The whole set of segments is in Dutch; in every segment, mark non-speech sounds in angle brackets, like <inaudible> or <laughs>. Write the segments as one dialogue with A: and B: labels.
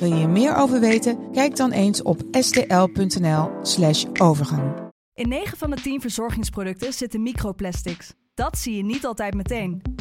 A: Wil je er meer over weten? Kijk dan eens op stl.nl/slash overgang.
B: In 9 van de 10 verzorgingsproducten zitten microplastics. Dat zie je niet altijd meteen.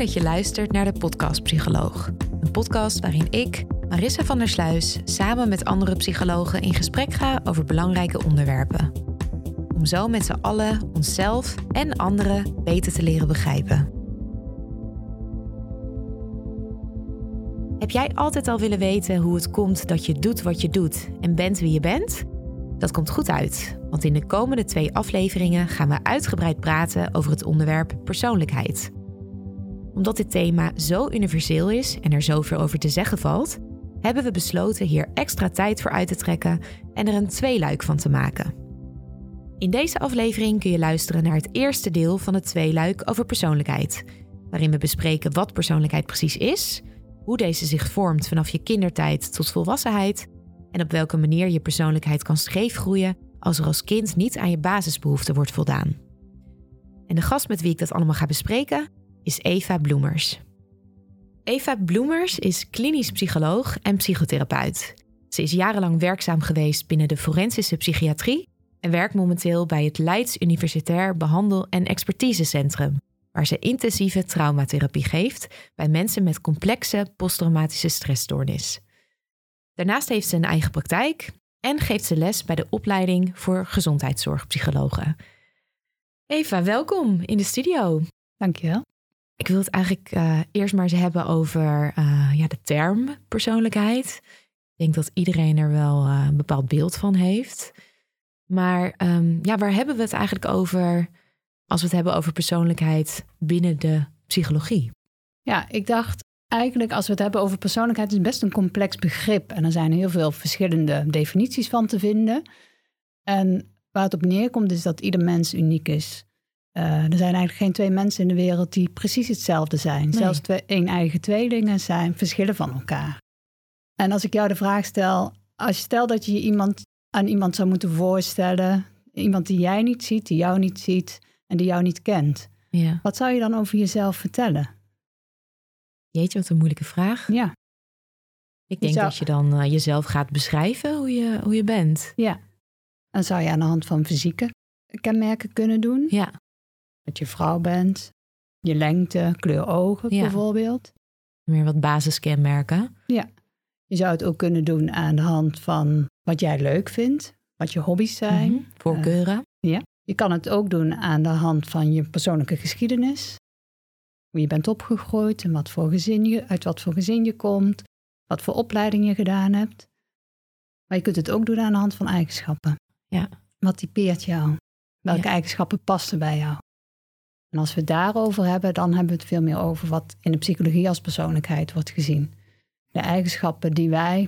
C: Dat je luistert naar de Podcast Psycholoog. Een podcast waarin ik, Marissa van der Sluis, samen met andere psychologen in gesprek ga over belangrijke onderwerpen. Om zo met z'n allen onszelf en anderen beter te leren begrijpen. Heb jij altijd al willen weten hoe het komt dat je doet wat je doet en bent wie je bent? Dat komt goed uit, want in de komende twee afleveringen gaan we uitgebreid praten over het onderwerp persoonlijkheid omdat dit thema zo universeel is en er zoveel over te zeggen valt, hebben we besloten hier extra tijd voor uit te trekken en er een tweeluik van te maken. In deze aflevering kun je luisteren naar het eerste deel van het tweeluik over persoonlijkheid, waarin we bespreken wat persoonlijkheid precies is, hoe deze zich vormt vanaf je kindertijd tot volwassenheid en op welke manier je persoonlijkheid kan scheef groeien als er als kind niet aan je basisbehoeften wordt voldaan. En de gast met wie ik dat allemaal ga bespreken is Eva Bloemers. Eva Bloemers is klinisch psycholoog en psychotherapeut. Ze is jarenlang werkzaam geweest binnen de forensische psychiatrie en werkt momenteel bij het Leids Universitair Behandel- en Expertisecentrum, waar ze intensieve traumatherapie geeft bij mensen met complexe posttraumatische stressstoornis. Daarnaast heeft ze een eigen praktijk en geeft ze les bij de opleiding voor gezondheidszorgpsychologen. Eva, welkom in de studio.
D: Dankjewel.
C: Ik wil het eigenlijk uh, eerst maar eens hebben over uh, ja, de term persoonlijkheid. Ik denk dat iedereen er wel uh, een bepaald beeld van heeft. Maar um, ja, waar hebben we het eigenlijk over als we het hebben over persoonlijkheid binnen de psychologie?
D: Ja, ik dacht eigenlijk als we het hebben over persoonlijkheid, is best een complex begrip. En er zijn heel veel verschillende definities van te vinden. En waar het op neerkomt is dat ieder mens uniek is. Uh, er zijn eigenlijk geen twee mensen in de wereld die precies hetzelfde zijn. Nee. Zelfs twee, één eigen tweelingen zijn verschillen van elkaar. En als ik jou de vraag stel, als je stel dat je iemand aan iemand zou moeten voorstellen, iemand die jij niet ziet, die jou niet ziet en die jou niet kent,
C: ja.
D: wat zou je dan over jezelf vertellen?
C: Jeetje, wat een moeilijke vraag.
D: Ja.
C: Ik denk
D: zou...
C: dat je dan uh, jezelf gaat beschrijven hoe je, hoe je bent.
D: Ja. Dan zou je aan de hand van fysieke kenmerken kunnen doen.
C: Ja
D: dat je vrouw bent, je lengte, kleur ogen
C: Ja.
D: bijvoorbeeld.
C: Meer wat basiskenmerken.
D: Ja. Je zou het ook kunnen doen aan de hand van wat jij leuk vindt, wat je hobby's zijn.
C: Mhm. Voorkeuren.
D: Ja. Je kan het ook doen aan de hand van je persoonlijke geschiedenis. Hoe je bent opgegroeid en wat voor gezin je, uit wat voor gezin je komt, wat voor opleiding je gedaan hebt. Maar je kunt het ook doen aan de hand van eigenschappen.
C: Ja.
D: Wat typeert jou? Welke
C: Ja.
D: eigenschappen passen bij jou? En als we het daarover hebben, dan hebben we het veel meer over wat in de psychologie als persoonlijkheid wordt gezien. De eigenschappen die wij,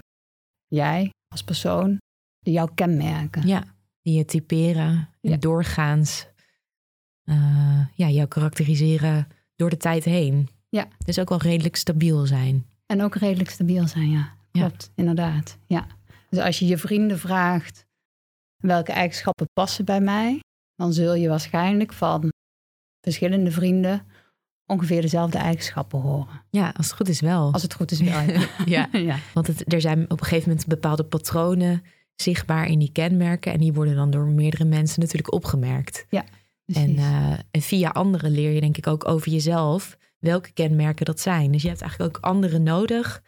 D: jij als persoon, die jou kenmerken.
C: Ja, die je typeren en
D: Ja.
C: doorgaans eh, ja, jou karakteriseren door de tijd heen.
D: Ja.
C: Dus ook wel redelijk stabiel zijn.
D: En ook redelijk stabiel zijn, ja.
C: Ja.
D: Klopt, inderdaad. Ja. Dus als je je vrienden vraagt welke eigenschappen passen bij mij, dan zul je waarschijnlijk van verschillende vrienden ongeveer dezelfde eigenschappen horen.
C: Ja, als het goed is wel.
D: Als het goed is wel.
C: ja, <laughs> <laughs>
D: ja.
C: want het, er zijn op een gegeven moment bepaalde patronen zichtbaar in die kenmerken. En die worden dan door meerdere mensen natuurlijk opgemerkt.
D: Ja,
C: en, uh, en via anderen leer je denk ik ook over jezelf welke kenmerken dat zijn. Dus je hebt eigenlijk ook anderen nodig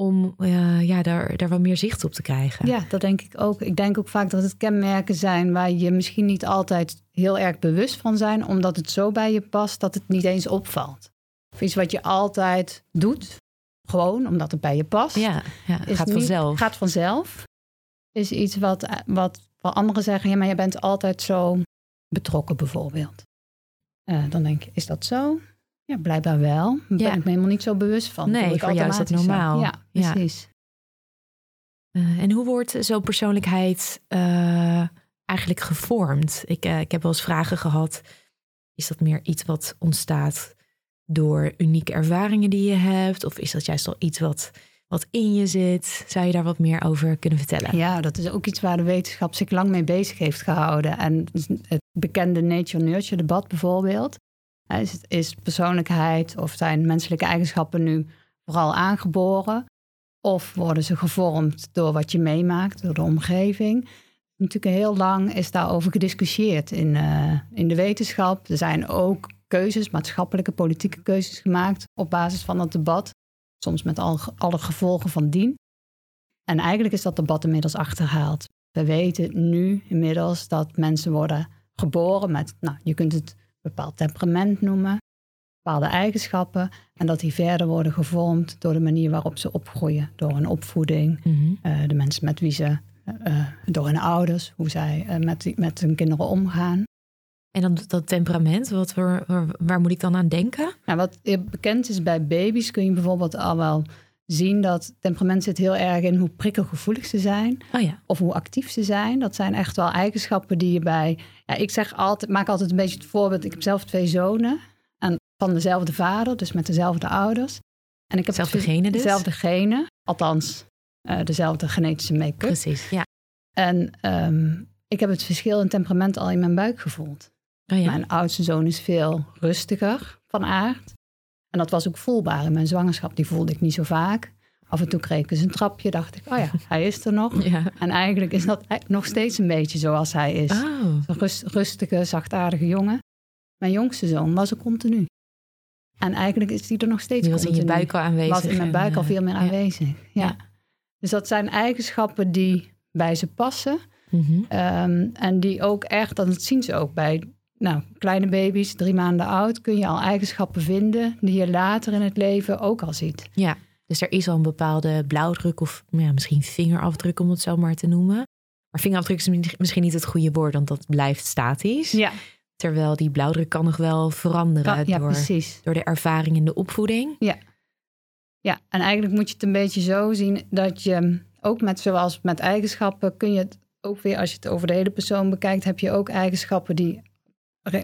C: om uh, ja, daar, daar wat meer zicht op te krijgen.
D: Ja, dat denk ik ook. Ik denk ook vaak dat het kenmerken zijn waar je misschien niet altijd heel erg bewust van zijn, omdat het zo bij je past dat het niet eens opvalt. Of iets wat je altijd doet, gewoon omdat het bij je past.
C: Ja, ja gaat niet, vanzelf.
D: Gaat vanzelf. Is iets wat, wat, wat anderen zeggen, ja, maar je bent altijd zo betrokken bijvoorbeeld. Uh, dan denk je, is dat zo? Ja, blijkbaar wel. Daar ben ik me helemaal niet zo bewust van.
C: Nee, ik voor jou is dat normaal.
D: Ja, precies.
C: Uh, en hoe wordt zo'n persoonlijkheid uh, eigenlijk gevormd? Ik, uh, ik heb wel eens vragen gehad. Is dat meer iets wat ontstaat door unieke ervaringen die je hebt? Of is dat juist al iets wat, wat in je zit? Zou je daar wat meer over kunnen vertellen?
D: Ja, dat is ook iets waar de wetenschap zich lang mee bezig heeft gehouden. En het bekende nature-nurture debat bijvoorbeeld is, is persoonlijkheid of zijn menselijke eigenschappen nu vooral aangeboren? Of worden ze gevormd door wat je meemaakt, door de omgeving? Natuurlijk heel lang is daarover gediscussieerd in, uh, in de wetenschap. Er zijn ook keuzes, maatschappelijke, politieke keuzes gemaakt op basis van dat debat. Soms met al, alle gevolgen van dien. En eigenlijk is dat debat inmiddels achterhaald. We weten nu inmiddels dat mensen worden geboren met, nou, je kunt het bepaald temperament noemen, bepaalde eigenschappen. En dat die verder worden gevormd door de manier waarop ze opgroeien. Door hun opvoeding, mhm. eh, de mensen met wie ze, uh, door hun ouders, hoe zij uh, met, met hun kinderen omgaan.
C: En dan dat temperament, wat, waar, waar, moet ik dan aan denken?
D: Nou, wat bekend is bij baby's, kun je bijvoorbeeld al wel zien dat temperament zit heel erg in hoe prikkelgevoelig ze zijn.
C: Oh ja.
D: Of hoe actief ze zijn. Dat zijn echt wel eigenschappen die je bij. Ja, ik zeg altijd, maak altijd een beetje het voorbeeld. Ik heb zelf twee zonen. En van dezelfde vader, dus met dezelfde ouders. En ik heb
C: dezelfde genen dus?
D: Dezelfde genen. Althans, uh, dezelfde genetische make-up.
C: Precies, ja.
D: En um, ik heb het verschil in temperament al in mijn buik gevoeld.
C: Oh ja.
D: Mijn oudste zoon is veel rustiger van aard. En dat was ook voelbaar in mijn zwangerschap. Die voelde ik niet zo vaak. Af en toe kreeg ik eens een trapje, dacht ik, oh ja, <laughs> hij is er nog.
C: Ja.
D: En eigenlijk is dat nog steeds een beetje zoals hij is.
C: Oh.
D: Een rust, rustige, zachtaardige jongen. Mijn jongste zoon was er continu. En eigenlijk is die er nog steeds
C: die was
D: continu.
C: in je buik al aanwezig.
D: Was in mijn buik al veel meer
C: ja.
D: aanwezig, ja. Dus dat zijn eigenschappen die bij ze passen.
C: Mm -hmm.
D: um, en die ook echt, dat zien ze ook bij nou, kleine baby's, drie maanden oud, kun je al eigenschappen vinden die je later in het leven ook al ziet.
C: Ja, dus er is al een bepaalde blauwdruk of ja, misschien vingerafdruk om het zo maar te noemen. Maar vingerafdruk is misschien niet het goede woord, want dat blijft statisch.
D: Ja.
C: Terwijl die blauwdruk kan nog wel veranderen
D: kan, ja,
C: door,
D: precies.
C: door de ervaring in de opvoeding.
D: Ja. ja, en eigenlijk moet je het een beetje zo zien dat je ook met zoals met eigenschappen kun je het ook weer als je het over de hele persoon bekijkt, heb je ook eigenschappen die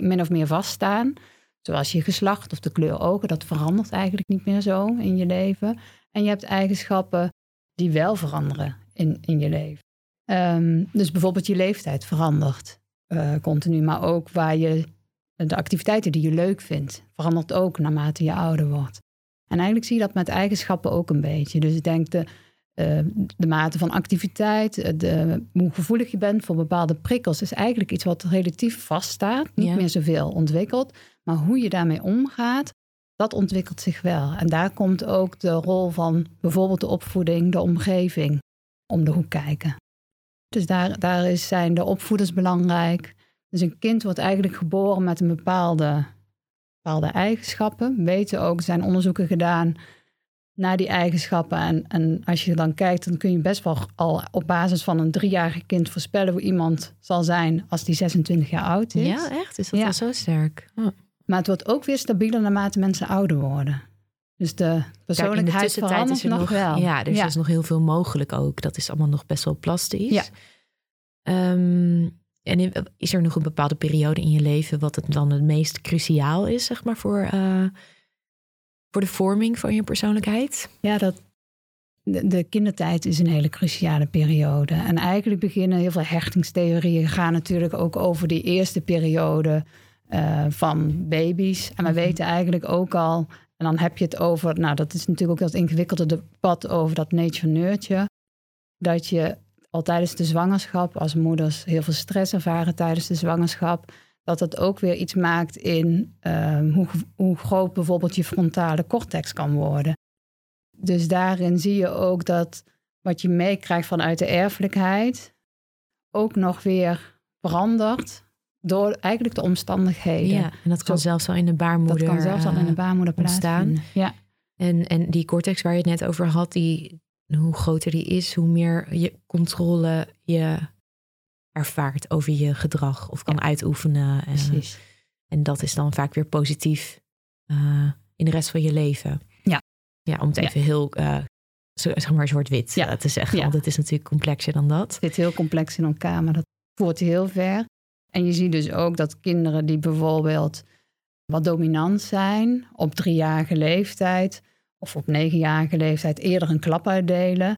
D: min of meer vaststaan. Zoals je geslacht of de kleur ogen, dat verandert eigenlijk niet meer zo in je leven. En je hebt eigenschappen die wel veranderen in, in je leven. Um, dus bijvoorbeeld je leeftijd verandert uh, continu, maar ook waar je de activiteiten die je leuk vindt, verandert ook naarmate je ouder wordt. En eigenlijk zie je dat met eigenschappen ook een beetje. Dus ik denk de, uh, de mate van activiteit, de, hoe gevoelig je bent voor bepaalde prikkels, is eigenlijk iets wat relatief vaststaat, niet
C: Ja.
D: meer zoveel ontwikkeld. Maar hoe je daarmee omgaat, dat ontwikkelt zich wel. En daar komt ook de rol van bijvoorbeeld de opvoeding, de omgeving, om de hoek kijken. Dus daar, daar is, zijn de opvoeders belangrijk. Dus een kind wordt eigenlijk geboren met een bepaalde, bepaalde eigenschappen. We weten ook, er zijn onderzoeken gedaan naar die eigenschappen. En, en als je dan kijkt, dan kun je best wel al op basis van een driejarig kind voorspellen hoe iemand zal zijn als die 26 jaar oud is.
C: Ja, echt? Is dat
D: Ja.
C: wel zo sterk? Oh.
D: Maar het wordt ook weer stabieler naarmate mensen ouder worden. Dus de
C: Kijk, in de
D: persoonlijkheid
C: tussentijd
D: verandert
C: is er
D: nog,
C: nog,
D: wel.
C: Ja, er is
D: ja.
C: dus nog heel veel mogelijk ook. Dat is allemaal nog best wel plastisch.
D: Ja.
C: Ehm, en in- is er nog een bepaalde periode in je leven wat het dan het meest cruciaal is, zeg maar, voor, eh, voor de vorming van je persoonlijkheid?
D: Ja, dat, de, de kindertijd is een hele cruciale periode. En eigenlijk beginnen heel veel hechtingstheorieën gaan natuurlijk ook over die eerste periode eh, van baby's. En we
C: Mhm.
D: weten eigenlijk ook al, en dan heb je het over, nou dat is natuurlijk ook dat ingewikkelde debat over dat nature nurture, dat je al tijdens de zwangerschap, als moeders heel veel stress ervaren tijdens de zwangerschap, dat het ook weer iets maakt in ehm, hoe, hoe groot bijvoorbeeld je frontale cortex kan worden. Dus daarin zie je ook dat wat je meekrijgt vanuit de erfelijkheid ook nog weer verandert door eigenlijk de omstandigheden.
C: Ja, en dat kan zelfs al in de baarmoeder
D: Dat kan zelfs al in de baarmoeder
C: ontstaan.
D: Ja.
C: En, en die cortex waar je het net over had, die, hoe groter die is, hoe meer je controle je ervaart over je gedrag of kan uitoefenen. En,
D: Precies.
C: en dat is dan vaak weer positief uh, in de rest van je leven.
D: Ja.
C: Ja, om het even heel, uh, zeg maar, zwart-wit
D: Ja.
C: te zeggen. Want het is natuurlijk complexer dan dat.
D: Het zit heel complex in elkaar, maar dat voert heel ver. En je ziet dus ook dat kinderen die bijvoorbeeld wat dominant zijn op driejarige leeftijd of op negenjarige leeftijd eerder een klap uitdelen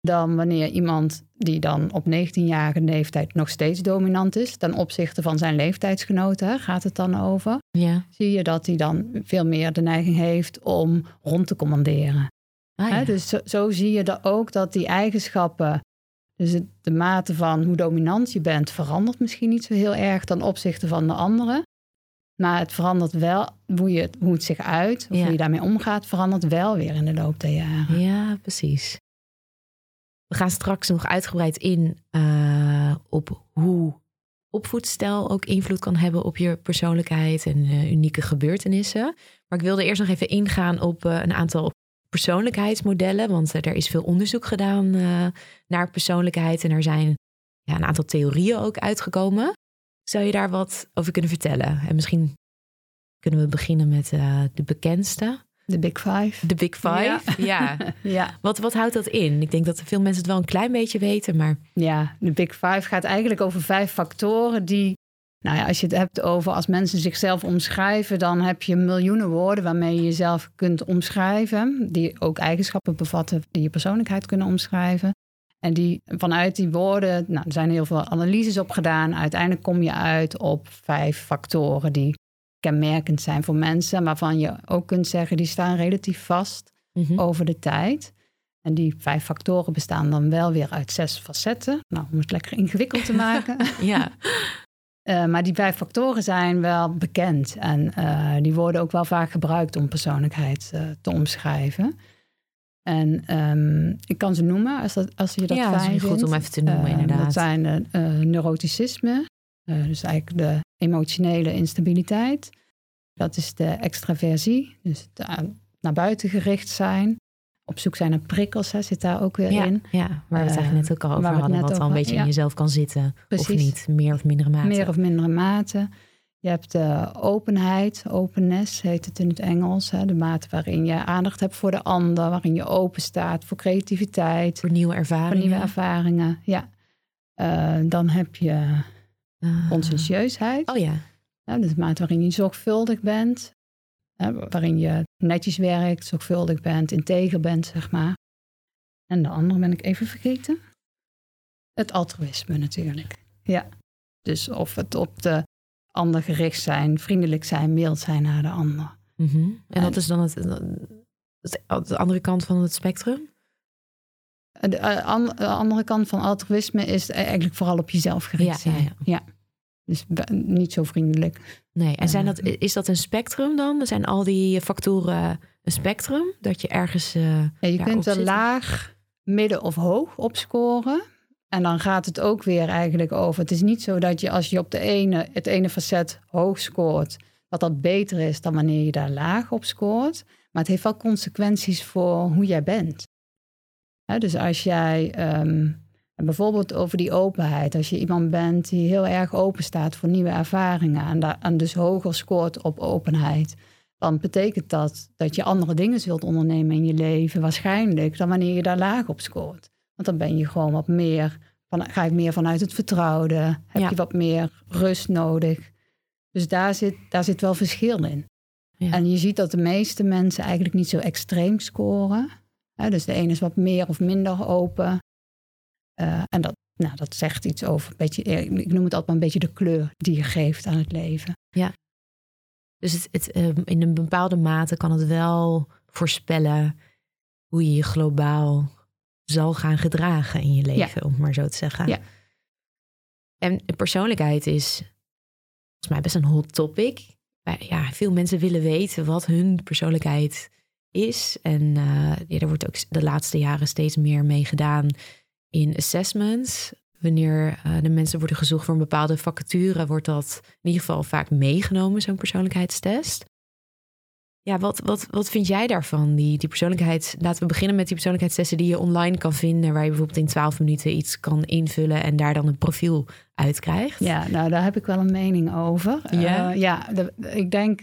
D: dan wanneer iemand die dan op 19-jarige leeftijd nog steeds dominant is ten opzichte van zijn leeftijdsgenoten, gaat het dan over,
C: Ja.
D: zie je dat hij dan veel meer de neiging heeft om rond te commanderen.
C: Ah, ja.
D: Dus zo, zo zie je er ook dat die eigenschappen, dus het- de mate van hoe dominant je bent, verandert misschien niet zo heel erg ten opzichte van de anderen. Maar het verandert wel, hoe, je, het- hoe het zich uit, of
C: Ja.
D: hoe je daarmee omgaat, verandert wel weer in de loop der jaren.
C: Ja, precies. We gaan straks nog uitgebreid in eh, op hoe opvoedstijl ook invloed kan hebben op je persoonlijkheid en eh, unieke gebeurtenissen. Maar ik wilde eerst nog even ingaan op eh, een aantal persoonlijkheidsmodellen, want er is veel onderzoek gedaan naar persoonlijkheid en er zijn ja, een aantal theorieën ook uitgekomen. Zou je daar wat over kunnen vertellen? En misschien kunnen we beginnen met de bekendste,
D: De Big Five.
C: de Big Five. ja. <laughs>
D: Ja,
C: Wat, wat houdt dat in? Ik denk dat veel mensen het wel een klein beetje weten, maar
D: ja, de Big Five gaat eigenlijk over vijf factoren die, nou ja, als je het hebt over als mensen zichzelf omschrijven, dan heb je miljoenen woorden waarmee je jezelf kunt omschrijven, die ook eigenschappen bevatten die je persoonlijkheid kunnen omschrijven. En die, vanuit die woorden, nou, er zijn heel veel analyses op gedaan. Uiteindelijk kom je uit op vijf factoren die kenmerkend zijn voor mensen, waarvan je ook kunt zeggen die staan relatief vast
C: Mhm.
D: over de tijd. En die vijf factoren bestaan dan wel weer uit zes facetten. Nou, om het lekker ingewikkeld te <laughs> maken.
C: ja. <laughs>
D: Eh, maar die vijf factoren zijn wel bekend. En eh, die worden ook wel vaak gebruikt om persoonlijkheid eh, te omschrijven. En ehm, ik kan ze noemen als, dat, als je dat
C: ja, dat
D: fijn
C: is goed
D: vindt.
C: om even te noemen,
D: Eh,
C: inderdaad.
D: Dat zijn neuroticisme, dus eigenlijk de emotionele instabiliteit. Dat is de extraversie, dus het eh, naar buiten gericht zijn. Op zoek zijn naar prikkels, hè, zit daar ook weer
C: ja,
D: in.
C: ja, waar we het
D: Eh,
C: eigenlijk net ook al over
D: we het
C: hadden, wat wel een
D: over-
C: beetje
D: ja.
C: in jezelf kan zitten of
D: Precies.
C: niet, meer of mindere mate.
D: Meer of mindere mate. Je hebt de openheid, openness heet het in het Engels. Hè, de mate waarin je aandacht hebt voor de ander, waarin je open staat voor creativiteit,
C: Voor nieuwe
D: voor
C: ervaringen.
D: nieuwe ervaringen. Ja. Eh, dan heb je
C: Eh,
D: conscientieusheid.
C: oh ja,
D: Ja, dus de mate waarin je zorgvuldig bent. Hè, waarin je netjes werkt, zorgvuldig bent, integer bent, zeg maar. En de andere ben ik even vergeten. Het altruïsme natuurlijk. Ja. Dus of het op de ander gericht zijn, vriendelijk zijn, mild zijn naar de ander.
C: Mhm. En
D: En-
C: is dan het, de andere kant van het spectrum?
D: De, eh, an- de andere kant van altruïsme is eigenlijk vooral op jezelf gericht
C: Ja, ja,
D: zijn.
C: ja.
D: Dus niet zo vriendelijk.
C: Nee, en zijn dat,
D: Eh,
C: is dat een spectrum dan? Zijn al die factoren een spectrum? Dat je ergens. eh,
D: Ja, je kunt er
C: zit?
D: laag, midden of hoog op scoren. En dan gaat het ook weer eigenlijk over. Het is niet zo dat je als je op de ene, het ene facet hoog scoort, dat dat beter is dan wanneer je daar laag op scoort. Maar het heeft wel consequenties voor hoe jij bent. Dus als jij ehm, bijvoorbeeld over die openheid, als je iemand bent die heel erg open staat voor nieuwe ervaringen en, daar, en dus hoger scoort op openheid, dan betekent dat dat je andere dingen zult ondernemen in je leven, waarschijnlijk, dan wanneer je daar laag op scoort. Want dan ben je gewoon wat meer, van, ga je meer vanuit het vertrouwde, heb
C: Ja.
D: je wat meer rust nodig. Dus daar zit, daar zit wel verschil in.
C: Ja.
D: En je ziet dat de meeste mensen eigenlijk niet zo extreem scoren. Hè, dus de ene is wat meer of minder open. Eh, en dat, nou, dat zegt iets over, een beetje, ik noem het altijd maar een beetje de kleur die je geeft aan het leven.
C: Dus het, het, eh, in een bepaalde mate kan het wel voorspellen hoe je je globaal zal gaan gedragen in je leven, om het maar zo te zeggen.
D: Ja.
C: En persoonlijkheid is volgens mij best een hot topic. Ja, veel mensen willen weten wat hun persoonlijkheid is. En uh, ja, er wordt ook de laatste jaren steeds meer mee gedaan in assessments. Wanneer uh, de mensen worden gezocht voor een bepaalde vacature, wordt dat in ieder geval vaak meegenomen, zo'n persoonlijkheidstest. Ja, wat, wat, wat vind jij daarvan? Die, die persoonlijkheids. Laten we beginnen met die persoonlijkheidstesten die je online kan vinden, waar je bijvoorbeeld in 12 minuten iets kan invullen en daar dan een profiel uit krijgt.
D: Ja, nou daar heb ik wel een mening over.
C: Ja,
D: uh, ja de, ik denk.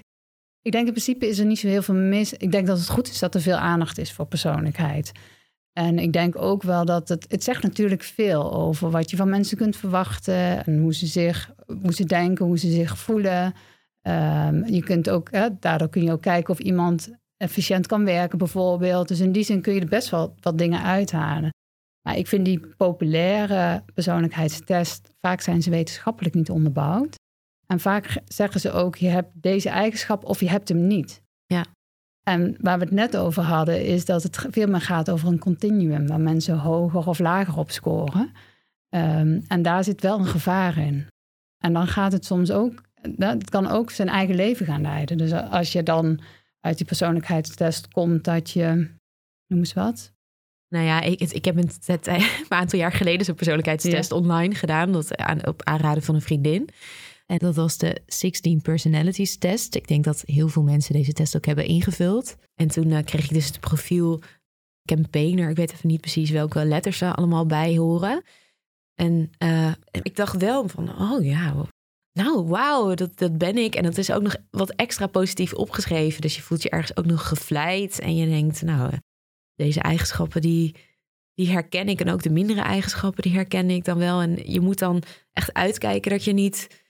D: Ik denk in principe is er niet zo heel veel mis. Ik denk dat het goed is dat er veel aandacht is voor persoonlijkheid. En ik denk ook wel dat het. Het zegt natuurlijk veel over wat je van mensen kunt verwachten. En hoe ze zich, hoe ze denken, hoe ze zich voelen. Um, je kunt ook, hè, daardoor kun je ook kijken of iemand efficiënt kan werken, bijvoorbeeld. Dus in die zin kun je er best wel wat dingen uithalen. Maar ik vind die populaire persoonlijkheidstest, vaak zijn ze wetenschappelijk niet onderbouwd. En vaak zeggen ze ook, je hebt deze eigenschap of je hebt hem niet.
C: Ja.
D: En waar we het net over hadden, is dat het veel meer gaat over een continuum, waar mensen hoger of lager op scoren. Um, en daar zit wel een gevaar in. En dan gaat het soms ook, dat kan ook zijn eigen leven gaan leiden. Dus als je dan uit die persoonlijkheidstest komt dat je, noem eens wat,
C: nou ja, ik, ik heb <laughs> een, aantal jaar geleden zo'n persoonlijkheidstest ja. online gedaan. Dat aan, op aanraden van een vriendin. En dat was de 16 Personalities Test. Ik denk dat heel veel mensen deze test ook hebben ingevuld. En toen uh, kreeg ik dus het profiel campaigner. Ik weet even niet precies welke letters er allemaal bij horen. En uh, ik dacht wel van, oh ja, nou wauw, dat, dat ben ik. En dat is ook nog wat extra positief opgeschreven. Dus je voelt je ergens ook nog gevleid. En je denkt, nou, deze eigenschappen die, die herken ik. En ook de mindere eigenschappen, die herken ik dan wel. En je moet dan echt uitkijken dat je niet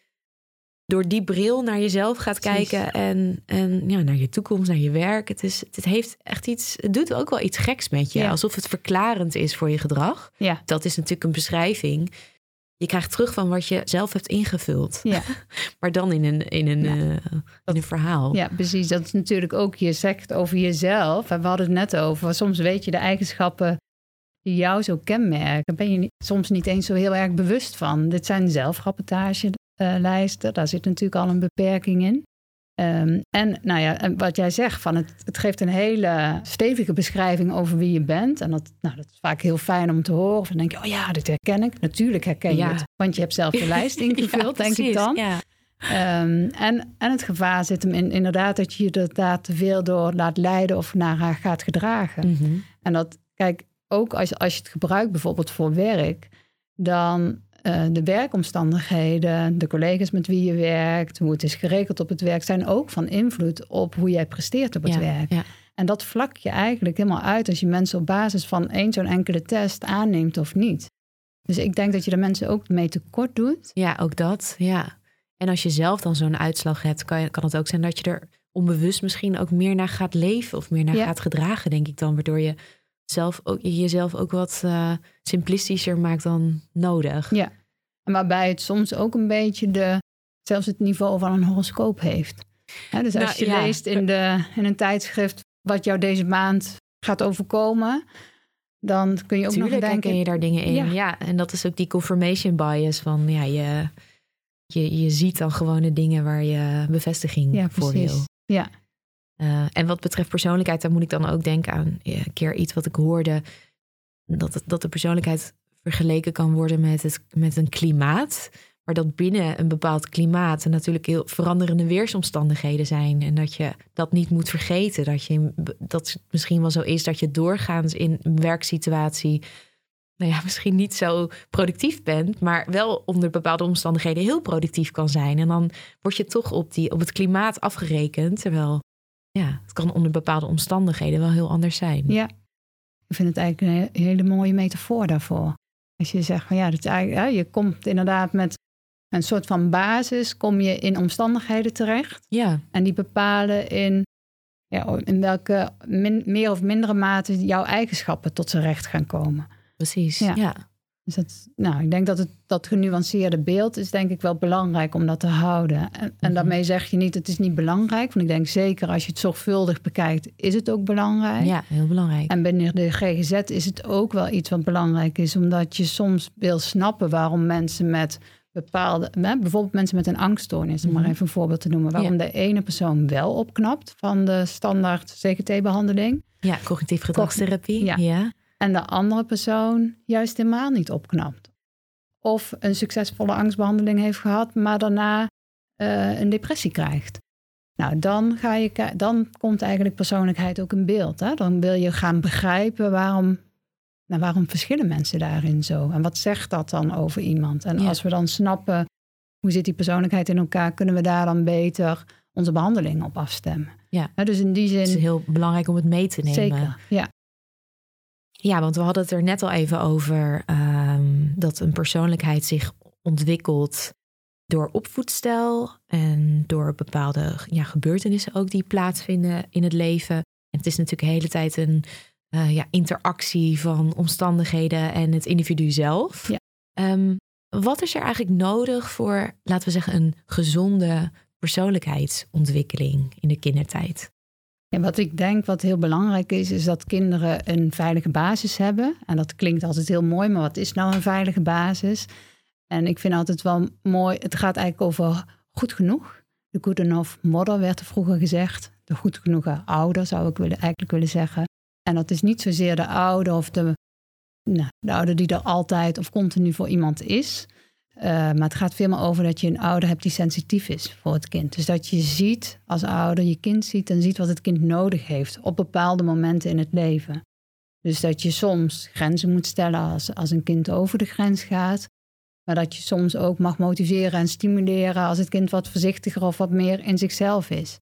C: door die bril naar jezelf gaat
D: Precies.
C: kijken en, en ja, naar je toekomst, naar je werk. Het, is, het heeft echt iets, het doet ook wel iets geks met je.
D: Ja.
C: Alsof het verklarend is voor je gedrag.
D: Ja.
C: Dat is natuurlijk een beschrijving. Je krijgt terug van wat je zelf hebt ingevuld.
D: Ja. <laughs>
C: Maar dan in een, in een,
D: Ja.
C: eh, in een verhaal.
D: Ja, precies. Dat is natuurlijk ook, je zegt over jezelf. En we hadden het net over, soms weet je de eigenschappen die jou zo kenmerken. Ben je soms niet eens zo heel erg bewust van. Dit zijn zelfrapportagelijsten. Daar zit natuurlijk al een beperking in. Ehm, en nou ja, wat jij zegt, van het, het geeft een hele stevige beschrijving over wie je bent. En dat, nou, dat is vaak heel fijn om te horen. Of dan denk je, oh ja, dit herken ik. Natuurlijk herken je
C: Ja.
D: het, want je hebt zelf de <laughs> lijst
C: Ja,
D: ingevuld, denk ik dan.
C: Ja.
D: Ehm, en, en het gevaar zit hem in inderdaad dat je je er daar te veel door laat leiden of naar haar gaat gedragen.
C: Mhm.
D: En dat, kijk, ook als, als je het gebruikt bijvoorbeeld voor werk, dan eh, de werkomstandigheden, de collega's met wie je werkt, hoe het is geregeld op het werk, zijn ook van invloed op hoe jij presteert op het
C: Ja,
D: werk.
C: ja.
D: En dat vlak je eigenlijk helemaal uit als je mensen op basis van één zo'n enkele test aanneemt of niet. Dus ik denk dat je de mensen ook mee tekort doet.
C: Ja, ook dat. Ja. En als je zelf dan zo'n uitslag hebt, kan, je, kan het ook zijn dat je er onbewust misschien ook meer naar gaat leven of meer naar
D: Ja.
C: gaat gedragen, denk ik dan. Waardoor je zelf ook, jezelf ook wat eh, simplistischer maakt dan nodig.
D: Ja. En waarbij het soms ook een beetje de, zelfs het niveau van een horoscoop heeft. Dus als
C: Nou,
D: je
C: ja.
D: leest in, de, in een tijdschrift wat jou deze maand gaat overkomen, dan kun je ook
C: Tuurlijk
D: nog denken.
C: herken je daar dingen in.
D: Ja.
C: Ja. en dat is ook die confirmation bias van ja, je, je, je ziet dan gewoon de dingen waar je bevestiging
D: Ja,
C: voor
D: precies.
C: wil.
D: Ja.
C: Eh, en wat betreft persoonlijkheid, daar moet ik dan ook denken aan een keer iets wat ik hoorde. Dat, dat de persoonlijkheid vergeleken kan worden met, met een klimaat. Maar dat binnen een bepaald klimaat er natuurlijk heel veranderende weersomstandigheden zijn. En dat je dat niet moet vergeten. Dat, je, dat het misschien wel zo is dat je doorgaans in een werksituatie. Nou ja, misschien niet zo productief bent, maar wel onder bepaalde omstandigheden heel productief kan zijn. En dan word je toch op, die, op het klimaat afgerekend. Terwijl ja, het kan onder bepaalde omstandigheden wel heel anders zijn.
D: ja, ik vind het eigenlijk een he- hele mooie metafoor daarvoor. Als je zegt van ja, dat is eigenlijk, hè, je komt inderdaad met een soort van basis, kom je in omstandigheden terecht.
C: Ja,
D: En die bepalen in, ja, in welke min- meer of mindere mate jouw eigenschappen tot zijn recht gaan komen.
C: precies.
D: Ja.
C: Ja.
D: Dus dat, nou, ik denk dat het, dat genuanceerde beeld is denk ik wel belangrijk om dat te houden. En, en
C: Mhm.
D: daarmee zeg je niet het is niet belangrijk. Want ik denk zeker als je het zorgvuldig bekijkt, is het ook belangrijk.
C: Ja, heel belangrijk.
D: En binnen de GGZ is het ook wel iets wat belangrijk is. Omdat je soms wil snappen waarom mensen met bepaalde... hè, Bijvoorbeeld mensen met een angststoornis, om maar
C: Mhm.
D: even een voorbeeld te noemen. Waarom de ene persoon wel opknapt van de standaard CGT-behandeling.
C: Ja, cognitief gedragstherapie.
D: Ja.
C: ja.
D: En de andere persoon juist helemaal niet opknapt. Of een succesvolle angstbehandeling heeft gehad, maar daarna eh, een depressie krijgt. Nou, dan, ga je, dan komt eigenlijk persoonlijkheid ook in beeld. Hè? Dan wil je gaan begrijpen waarom, nou, waarom verschillen mensen daarin zo. En wat zegt dat dan over iemand? En
C: Ja.
D: als we dan snappen hoe zit die persoonlijkheid in elkaar, kunnen we daar dan beter onze behandeling op afstemmen.
C: Ja.
D: Hè, dus in die zin,
C: Het is heel belangrijk om het mee te nemen.
D: zeker. Ja.
C: Ja, want we hadden het er net al even over ehm, dat een persoonlijkheid zich ontwikkelt door opvoedstijl en door bepaalde ja, gebeurtenissen ook die plaatsvinden in het leven. En het is natuurlijk de hele tijd een eh, ja, interactie van omstandigheden en het individu zelf.
D: Ja.
C: Ehm, wat is er eigenlijk nodig voor, laten we zeggen, een gezonde persoonlijkheidsontwikkeling in de kindertijd?
D: En wat ik denk wat heel belangrijk is, is dat kinderen een veilige basis hebben. En dat klinkt altijd heel mooi, maar wat is nou een veilige basis? En ik vind altijd wel mooi, het gaat eigenlijk over goed genoeg. De good enough mother werd er vroeger gezegd. De goed genoegen ouder zou ik willen, eigenlijk willen zeggen. En dat is niet zozeer de ouder of de, nou, de ouder die er altijd of continu voor iemand is. Uh, maar het gaat veel meer over dat je een ouder hebt die sensitief is voor het kind. Dus dat je ziet als ouder, je kind ziet en ziet wat het kind nodig heeft op bepaalde momenten in het leven. Dus dat je soms grenzen moet stellen als, als een kind over de grens gaat. Maar dat je soms ook mag motiveren en stimuleren als het kind wat voorzichtiger of wat meer in zichzelf is.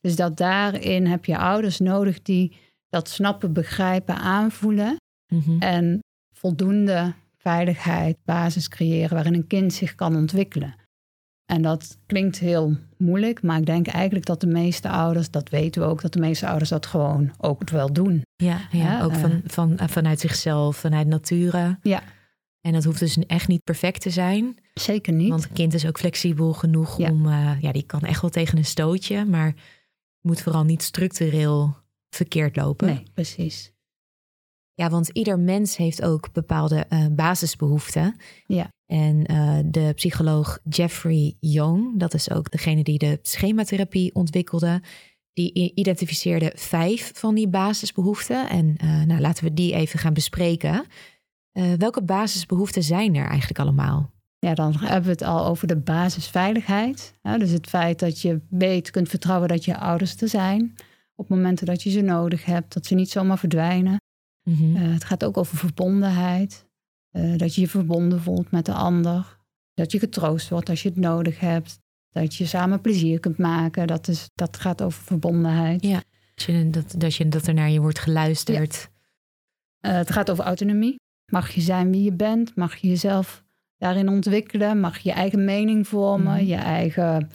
D: Dus dat daarin heb je ouders nodig die dat snappen, begrijpen, aanvoelen.
C: Mhm.
D: En voldoende veiligheid, basis creëren waarin een kind zich kan ontwikkelen. En dat klinkt heel moeilijk, maar ik denk eigenlijk dat de meeste ouders, dat weten we ook, dat de meeste ouders dat gewoon ook wel doen.
C: Ja, ja,
D: Ja,
C: ook
D: eh.
C: van, van, vanuit zichzelf, vanuit nature.
D: Ja.
C: En dat hoeft dus echt niet perfect te zijn.
D: Zeker niet.
C: Want een kind is ook flexibel genoeg
D: Ja.
C: om... eh, ja, die kan echt wel tegen een stootje. Maar moet vooral niet structureel verkeerd lopen.
D: nee, precies.
C: Ja, want ieder mens heeft ook bepaalde eh, basisbehoeften.
D: Ja.
C: En eh, de psycholoog Jeffrey Young, dat is ook degene die de schematherapie ontwikkelde, die identificeerde vijf van die basisbehoeften. En eh, nou, laten we die even gaan bespreken. Welke basisbehoeften zijn er eigenlijk allemaal?
D: Ja, dan hebben we het al over de basisveiligheid. Ja, dus het feit dat je weet, kunt vertrouwen dat je ouders er zijn. Op momenten dat je ze nodig hebt, dat ze niet zomaar verdwijnen.
C: Mhm.
D: Eh, het gaat ook over verbondenheid. Eh, dat je je verbonden voelt met de ander. Dat je getroost wordt als je het nodig hebt. Dat je samen plezier kunt maken. Dat, is, dat gaat over verbondenheid.
C: Ja. Dat, je, dat, dat, je, dat er naar je wordt geluisterd.
D: Eh, het gaat over autonomie. Mag je zijn wie je bent? Mag je jezelf daarin ontwikkelen? Mag je je eigen mening vormen?
C: Mhm.
D: Je eigen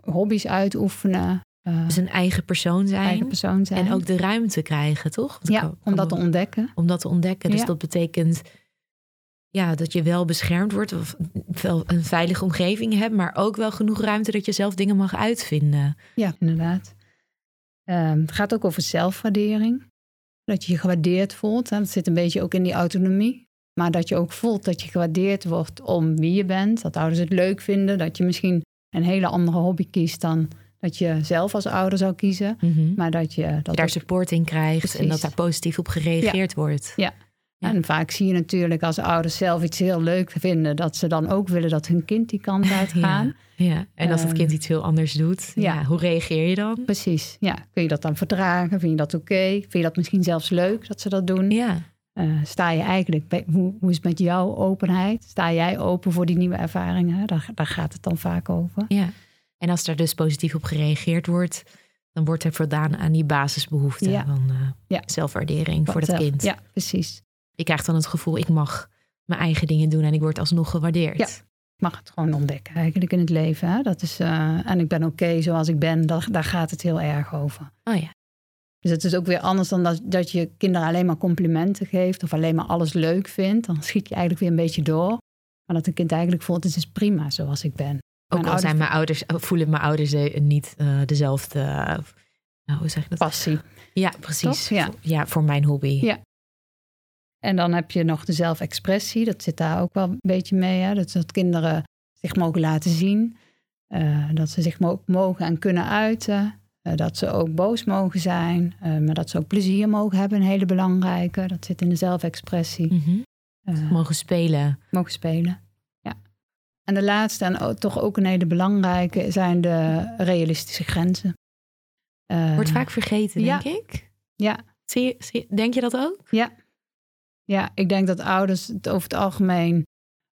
D: hobby's uitoefenen? Eh,
C: een eigen persoon zijn.
D: eigen persoon zijn.
C: En ook de ruimte krijgen, toch? Want ik
D: ja,
C: kan-
D: om dat te ontdekken.
C: om dat te ontdekken. Dus
D: Ja.
C: dat betekent ja, dat je wel beschermd wordt of wel een veilige omgeving hebt, maar ook wel genoeg ruimte dat je zelf dingen mag uitvinden.
D: Ja, inderdaad. Ehm, het gaat ook over zelfwaardering. Dat je je gewaardeerd voelt. Hè. Dat zit een beetje ook in die autonomie. Maar dat je ook voelt dat je gewaardeerd wordt om wie je bent. Dat ouders het leuk vinden. Dat je misschien een hele andere hobby kiest dan dat je zelf als ouder zou kiezen. Maar dat je dat
C: Dat je daar
D: ook-
C: support in krijgt en dat daar positief op gereageerd wordt.
D: Ja.
C: Ja.
D: En vaak zie je natuurlijk als ouders zelf iets heel leuk vinden, dat ze dan ook willen dat hun kind die kant uitgaan. <laughs>
C: Ja. En als het
D: Ehm,
C: kind iets heel anders doet, ja. hoe reageer je dan?
D: Precies. Ja. Kun je dat dan verdragen? Vind je dat oké? Vind je dat misschien zelfs leuk dat ze dat doen?
C: Ja,
D: Eh, sta je eigenlijk, bij, hoe, hoe is het met jouw openheid? Sta jij open voor die nieuwe ervaringen? Daar, daar gaat het dan vaak over.
C: ja. En als er dus positief op gereageerd wordt, dan wordt er voldaan aan die basisbehoeften
D: Ja.
C: van eh,
D: Ja.
C: zelfwaardering voor dat
D: Zelf-
C: kind.
D: Ja, precies.
C: Je krijgt dan het gevoel, ik mag mijn eigen dingen doen en ik word alsnog gewaardeerd.
D: Ja. Ik mag het gewoon ontdekken eigenlijk in het leven. Hè? Dat is, eh, en ik ben oké zoals ik ben. Daar, daar gaat het heel erg over.
C: Oh ja.
D: Dus het is ook weer anders dan dat, dat je kinderen alleen maar complimenten geeft of alleen maar alles leuk vindt. Dan schiet je eigenlijk weer een beetje door. Maar dat een kind eigenlijk voelt, het is prima zoals ik ben.
C: Ook al zijn mijn ouders, voelen mijn ouders niet uh, dezelfde, uh, hoe zeg je dat?
D: Passie.
C: Ja, precies.
D: Ja.
C: ja, voor mijn hobby.
D: Ja. En dan heb je nog de zelfexpressie. Dat zit daar ook wel een beetje mee. Hè? Dat, dat kinderen zich mogen laten zien. Uh, dat ze zich mogen en kunnen uiten. Uh, dat ze ook boos mogen zijn. Uh, maar dat ze ook plezier mogen hebben. Een hele belangrijke. Dat zit in de zelfexpressie.
C: Mm -hmm. mogen spelen.
D: Mogen spelen. En de laatste en toch ook een hele belangrijke zijn de realistische grenzen.
C: Wordt vaak vergeten, denk
D: ja.
C: ik.
D: Ja.
C: Zie, zie, denk je dat ook?
D: Ja. Ja, ik denk dat ouders het over het algemeen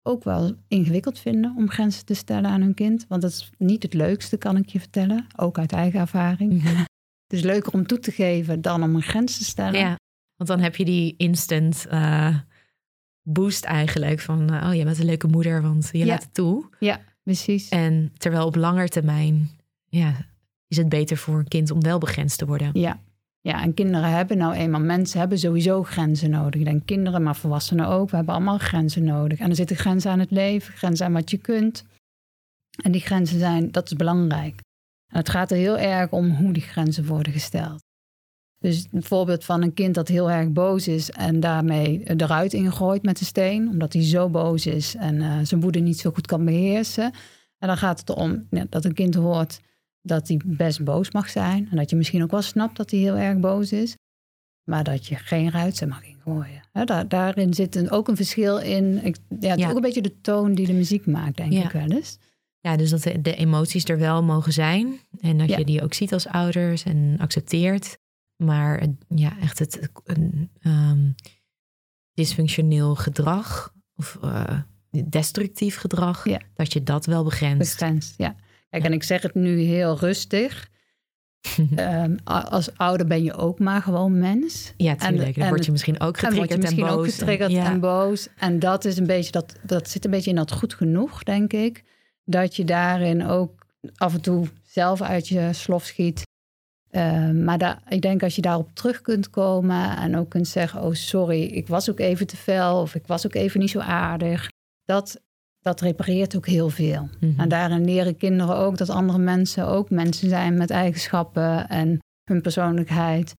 D: ook wel ingewikkeld vinden om grenzen te stellen aan hun kind. Want dat is niet het leukste, kan ik je vertellen. Ook uit eigen ervaring.
C: Mhm.
D: Het is leuker om toe te geven dan om een grens te stellen.
C: Ja, want dan heb je die instant uh, boost eigenlijk van... Uh, oh, je bent een leuke moeder, want je
D: Ja.
C: laat het toe.
D: Ja, precies.
C: En terwijl op lange termijn ja, is het beter voor een kind om wel begrensd te worden.
D: Ja. ja, en kinderen hebben nou eenmaal, mensen hebben sowieso grenzen nodig. Ik denk kinderen, maar volwassenen ook. We hebben allemaal grenzen nodig. En er zitten grenzen aan het leven, grenzen aan wat je kunt. En die grenzen zijn, dat is belangrijk. En het gaat er heel erg om hoe die grenzen worden gesteld. Dus een voorbeeld van een kind dat heel erg boos is en daarmee eruit ingooit met de steen, omdat hij zo boos is en uh, zijn woede niet zo goed kan beheersen. En dan gaat het erom ja, dat een kind hoort dat hij best boos mag zijn. En dat je misschien ook wel snapt dat hij heel erg boos is. Maar dat je geen ruiten mag ingooien. Daar, daarin zit een, ook een verschil in. Ik, ja, het
C: Ja.
D: is ook een beetje de toon die de muziek maakt, denk ik wel eens.
C: Ja, dus dat de, de emoties er wel mogen zijn. En dat je die ook ziet als ouders en accepteert. Maar ja, echt het een, ehm, dysfunctioneel gedrag of eh, destructief gedrag,
D: Ja.
C: dat je dat wel begrenst.
D: Begrensd, ja. Kijk, en ik zeg het nu heel rustig. <laughs> Ehm, als ouder ben je ook maar gewoon mens.
C: Ja, tuurlijk. Dan
D: en
C: word je misschien ook
D: En word
C: getriggerd en,
D: misschien ook
C: boos.
D: getriggerd
C: ja.
D: en boos. En dat is een beetje dat, dat zit een beetje in dat goed genoeg, denk ik. Dat je daarin ook af en toe zelf uit je slof schiet. Eh, maar daar, ik denk als je daarop terug kunt komen en ook kunt zeggen: Oh, sorry, ik was ook even te fel of ik was ook even niet zo aardig. Dat, dat repareert ook heel veel.
C: Mhm.
D: En daarin leren kinderen ook dat andere mensen ook mensen zijn met eigenschappen en hun persoonlijkheid.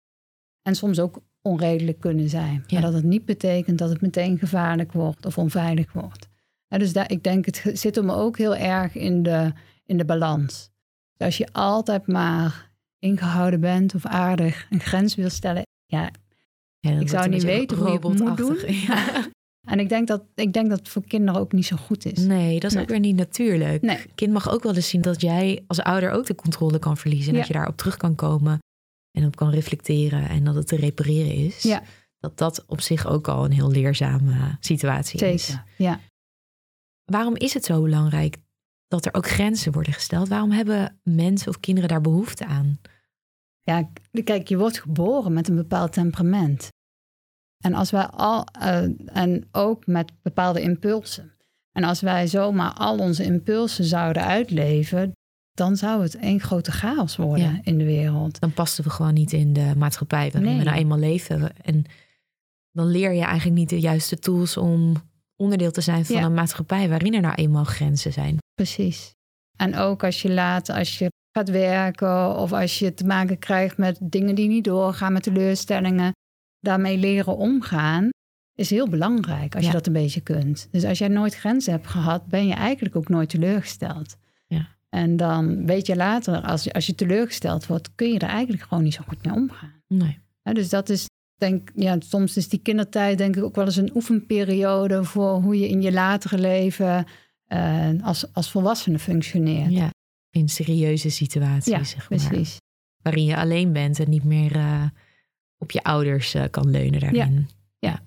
D: En soms ook onredelijk kunnen zijn.
C: Ja.
D: Maar dat het niet betekent dat het meteen gevaarlijk wordt of onveilig wordt. En dus daar, ik denk, het zit hem ook heel erg in de, in de balans. Dus als je altijd maar ingehouden bent of aardig een grens wil stellen. Ja, ik zou niet weten hoe ik het moet doen. <laughs>
C: Ja. <laughs>
D: en ik denk, dat, ik denk dat het voor kinderen ook niet zo goed is.
C: Nee, dat is
D: Nee.
C: ook weer niet natuurlijk.
D: Nee.
C: Kind mag ook wel eens zien dat jij als ouder ook de controle kan verliezen. En
D: Ja.
C: dat je daarop terug kan komen en op kan reflecteren en dat het te repareren is.
D: Ja.
C: Dat dat op zich ook al een heel leerzame situatie is.
D: Ja.
C: Waarom is het zo belangrijk dat er ook grenzen worden gesteld? Waarom hebben mensen of kinderen daar behoefte aan?
D: Ja, kijk, je wordt geboren met een bepaald temperament. En als wij al, eh, en ook met bepaalde impulsen. En als wij zomaar al onze impulsen zouden uitleven, dan zou het één grote chaos worden
C: Ja.
D: in de wereld.
C: Dan passen we gewoon niet in de maatschappij waarin
D: Nee.
C: we nou eenmaal leven. En dan leer je eigenlijk niet de juiste tools om onderdeel te zijn van
D: Ja.
C: een maatschappij waarin er nou eenmaal grenzen zijn.
D: Precies. En ook als je later, als je gaat werken of als je te maken krijgt met dingen die niet doorgaan, met teleurstellingen, daarmee leren omgaan, is heel belangrijk als
C: Ja.
D: je dat een beetje kunt. Dus als jij nooit grenzen hebt gehad, ben je eigenlijk ook nooit teleurgesteld.
C: Ja.
D: En dan weet je later, als je, als je teleurgesteld wordt, kun je er eigenlijk gewoon niet zo goed mee omgaan.
C: Nee.
D: Dus dat is, denk ja, soms is die kindertijd denk ik ook wel eens een oefenperiode voor hoe je in je latere leven eh, als, als volwassene functioneert.
C: Ja. In serieuze situaties,
D: Ja,
C: zeg maar.
D: precies.
C: Waarin je alleen bent en niet meer eh, op je ouders eh, kan leunen daarin.
D: Ja.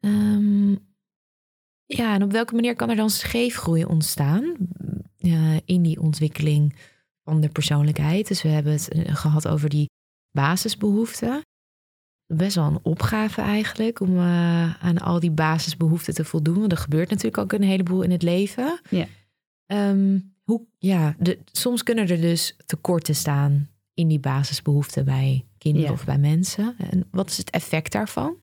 C: Ehm, ja, en op welke manier kan er dan scheefgroei ontstaan in die ontwikkeling van de persoonlijkheid? Dus we hebben het eh, gehad over die basisbehoeften. Best wel een opgave eigenlijk om eh, aan al die basisbehoeften te voldoen. Want er gebeurt natuurlijk ook een heleboel in het leven.
D: Ja.
C: Ehm, hoe, ja, de, soms kunnen er dus tekorten staan in die basisbehoeften bij kinderen
D: Ja.
C: of bij mensen. En wat is het effect daarvan?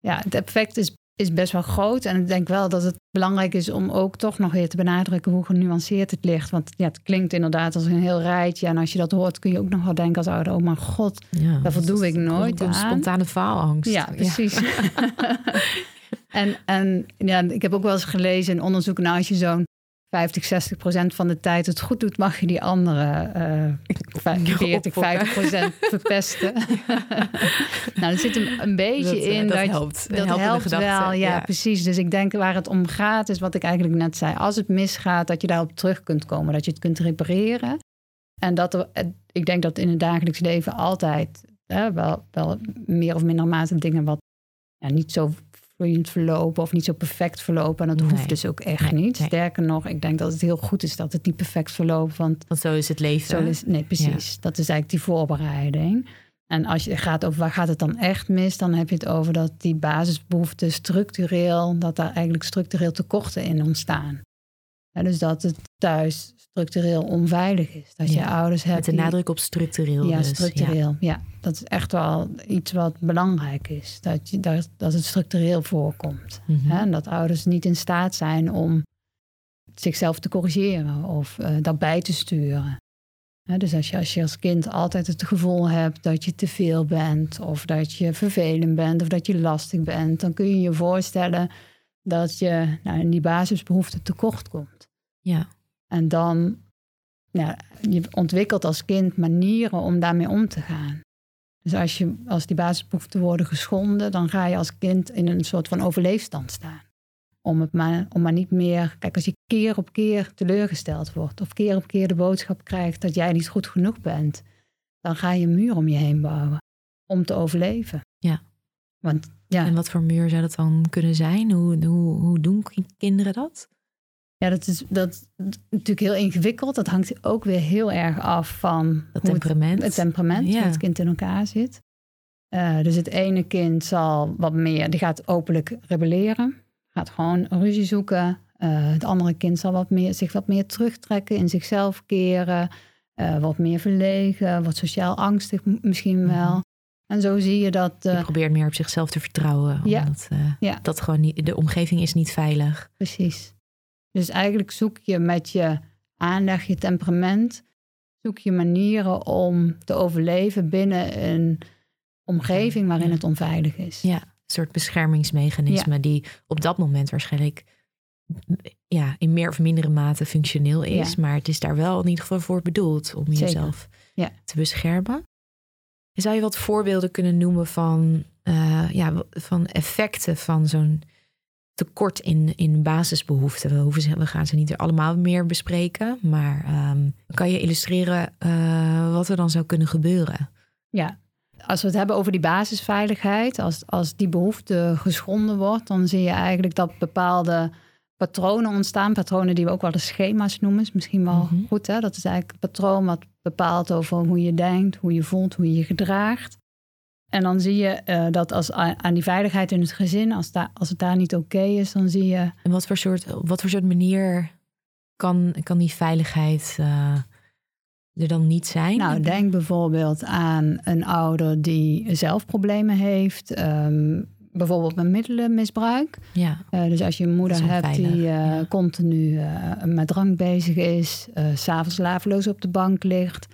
D: Ja, het effect is, is best wel groot. En ik denk wel dat het belangrijk is om ook toch nog weer te benadrukken hoe genuanceerd het ligt. Want ja, het klinkt inderdaad als een heel rijtje. En als je dat hoort, kun je ook nog wel denken als ouder, oh mijn god.
C: Ja,
D: Daar voldoe ik nooit
C: Een
D: aan.
C: spontane faalangst.
D: Ja, precies. <laughs> <laughs> en en ja, ik heb ook wel eens gelezen in onderzoek, nou als je zo'n 50, 60 procent van de tijd het goed doet, mag je die andere eh 40, 50 procent <laughs> verpesten. <laughs> nou, er zit een, een beetje
C: Dat, eh,
D: in
C: dat
D: dat,
C: helpt.
D: Dat helpt
C: gedachte,
D: wel, ja,
C: ja.
D: precies. Dus ik denk waar het om gaat, is wat ik eigenlijk net zei. Als het misgaat, dat je daarop terug kunt komen, dat je het kunt repareren. En dat er, eh, ik denk dat in het dagelijks leven altijd hè, wel, wel meer of minder mate dingen wat ja, niet zo vloeiend verlopen of niet zo perfect verlopen. En dat
C: Nee.
D: hoeft dus ook echt
C: Nee,
D: niet.
C: nee.
D: Sterker nog, ik denk dat het heel goed is dat het niet perfect verloopt. Want
C: Want zo is het leven.
D: zo is, nee, precies. Dat is eigenlijk die voorbereiding. En als je gaat over waar gaat het dan echt mis, dan heb je het over dat die basisbehoeften structureel, dat daar eigenlijk structureel tekorten in ontstaan. Ja, dus dat het thuis structureel onveilig is. Dat je ouders hebt.
C: Met de nadruk op structureel.
D: ja,
C: dus,
D: structureel. Ja. dat is echt wel iets wat belangrijk is. Dat, je, dat, dat het structureel voorkomt.
C: Mhm.
D: Hè? En dat ouders niet in staat zijn om zichzelf te corrigeren of eh dat bij te sturen. Hè, dus als je, als je als kind altijd het gevoel hebt dat je te veel bent, of dat je vervelend bent, of dat je lastig bent, dan kun je je voorstellen dat je nou, in die basisbehoeften tekort komt.
C: Ja.
D: En dan, ja, je ontwikkelt als kind manieren om daarmee om te gaan. Dus als, je, als die basisbehoeften worden geschonden, dan ga je als kind in een soort van overleefstand staan. Om, het maar, om maar niet meer. Kijk, als je keer op keer teleurgesteld wordt, of keer op keer de boodschap krijgt dat jij niet goed genoeg bent, dan ga je een muur om je heen bouwen om te overleven.
C: Ja.
D: Want ja,
C: En wat voor muur zou dat dan kunnen zijn? Hoe, hoe, hoe doen ki- kinderen dat?
D: Ja dat is dat is natuurlijk heel ingewikkeld. Dat hangt ook weer heel erg af van
C: Dat
D: het
C: temperament?
D: het temperament,
C: Ja.
D: hoe het kind in elkaar zit. Eh, dus het ene kind zal wat meer, die gaat openlijk rebelleren, gaat gewoon ruzie zoeken. Eh, het andere kind zal wat meer, zich wat meer terugtrekken, in zichzelf keren, eh, wat meer verlegen, wat sociaal angstig misschien wel.
C: Mhm.
D: En zo zie je dat,
C: Je probeert meer op zichzelf te vertrouwen.
D: Ja.
C: Omdat eh,
D: Ja.
C: dat gewoon niet, de omgeving is niet veilig.
D: precies. Dus eigenlijk zoek je met je aanleg, je temperament, zoek je manieren om te overleven binnen een omgeving waarin het onveilig is.
C: Ja, een soort beschermingsmechanisme die op dat moment waarschijnlijk ja, in meer of mindere mate functioneel is.
D: Ja.
C: Maar het is daar wel in ieder geval voor bedoeld om
D: Zeker.
C: jezelf
D: Ja.
C: te beschermen. Zou je wat voorbeelden kunnen noemen van, eh, ja, van effecten van zo'n tekort in, in basisbehoeften? We, hoeven ze, we gaan ze niet allemaal meer bespreken, maar ehm, kan je illustreren eh, wat er dan zou kunnen gebeuren?
D: Ja, als we het hebben over die basisveiligheid, als, als die behoefte geschonden wordt, dan zie je eigenlijk dat bepaalde patronen ontstaan. Patronen die we ook wel de schema's noemen, is misschien wel
C: Mhm.
D: goed. Hè? Dat is eigenlijk een patroon wat bepaalt over hoe je denkt, hoe je voelt, hoe je je gedraagt. En dan zie je eh, dat als aan die veiligheid in het gezin, als, daar, als het daar niet oké is, dan zie je
C: En wat voor soort, op wat voor soort manier kan, kan die veiligheid eh, er dan niet zijn?
D: Nou, denk bijvoorbeeld aan een ouder die zelf problemen heeft. ehm, bijvoorbeeld met middelenmisbruik.
C: Ja,
D: Eh, dus als je een moeder hebt die
C: ja.
D: continu met drank bezig is. s S'avonds slapeloos op de bank ligt.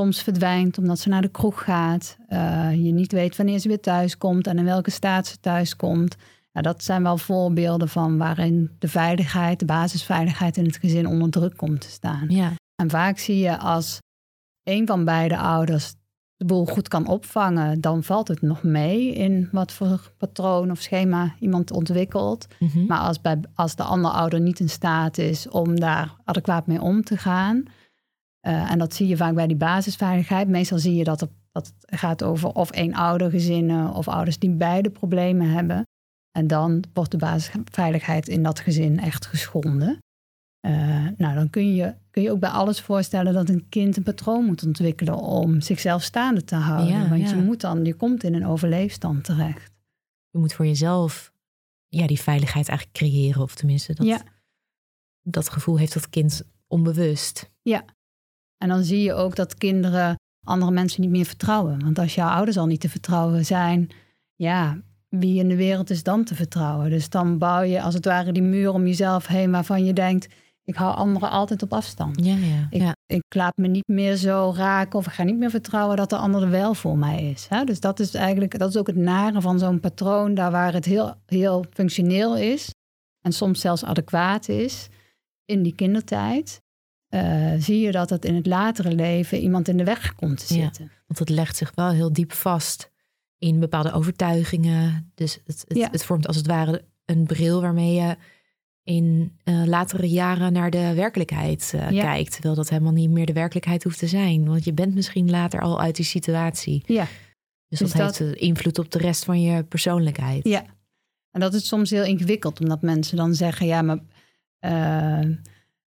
D: Soms verdwijnt omdat ze naar de kroeg gaat. eh, je niet weet wanneer ze weer thuis komt en in welke staat ze thuis komt. Ja, dat zijn wel voorbeelden van waarin de veiligheid, de basisveiligheid in het gezin onder druk komt te staan.
C: ja.
D: En vaak zie je als een van beide ouders de boel goed kan opvangen, dan valt het nog mee in wat voor patroon of schema iemand ontwikkelt.
C: Mhm.
D: Maar als, bij, als de andere ouder niet in staat is om daar adequaat mee om te gaan, eh, en dat zie je vaak bij die basisveiligheid. Meestal zie je dat, er, dat het gaat over of één oudergezinnen of ouders die beide problemen hebben. En dan wordt de basisveiligheid in dat gezin echt geschonden. Eh, nou, dan kun je, kun je ook bij alles voorstellen dat een kind een patroon moet ontwikkelen om zichzelf staande te houden.
C: Ja,
D: Want
C: ja.
D: je moet dan, je komt in een overleefstand terecht.
C: Je moet voor jezelf ja, die veiligheid eigenlijk creëren. Of tenminste, dat,
D: Ja.
C: dat gevoel heeft dat kind onbewust.
D: En dan zie je ook dat kinderen andere mensen niet meer vertrouwen. Want als jouw ouders al niet te vertrouwen zijn, ja, wie in de wereld is dan te vertrouwen? Dus dan bouw je als het ware die muur om jezelf heen waarvan je denkt, ik hou anderen altijd op afstand.
C: Ja, ja,
D: Ik,
C: ja.
D: ik laat me niet meer zo raken of ik ga niet meer vertrouwen dat de ander er wel voor mij is. Hè? Dus dat is eigenlijk, dat is ook het nare van zo'n patroon, daar waar het heel, heel functioneel is en soms zelfs adequaat is in die kindertijd. Eh, zie je dat het in het latere leven iemand in de weg komt te
C: Ja.
D: zitten.
C: Want het legt zich wel heel diep vast in bepaalde overtuigingen. Dus het, het,
D: Ja.
C: het vormt als het ware een bril waarmee je in eh, latere jaren naar de werkelijkheid eh,
D: Ja.
C: kijkt. Terwijl dat helemaal niet meer de werkelijkheid hoeft te zijn. Want je bent misschien later al uit die situatie.
D: Ja.
C: Dus,
D: Dus
C: dat,
D: dat-
C: heeft invloed op de rest van je persoonlijkheid.
D: Ja, en dat is soms heel ingewikkeld, omdat mensen dan zeggen: ja, maar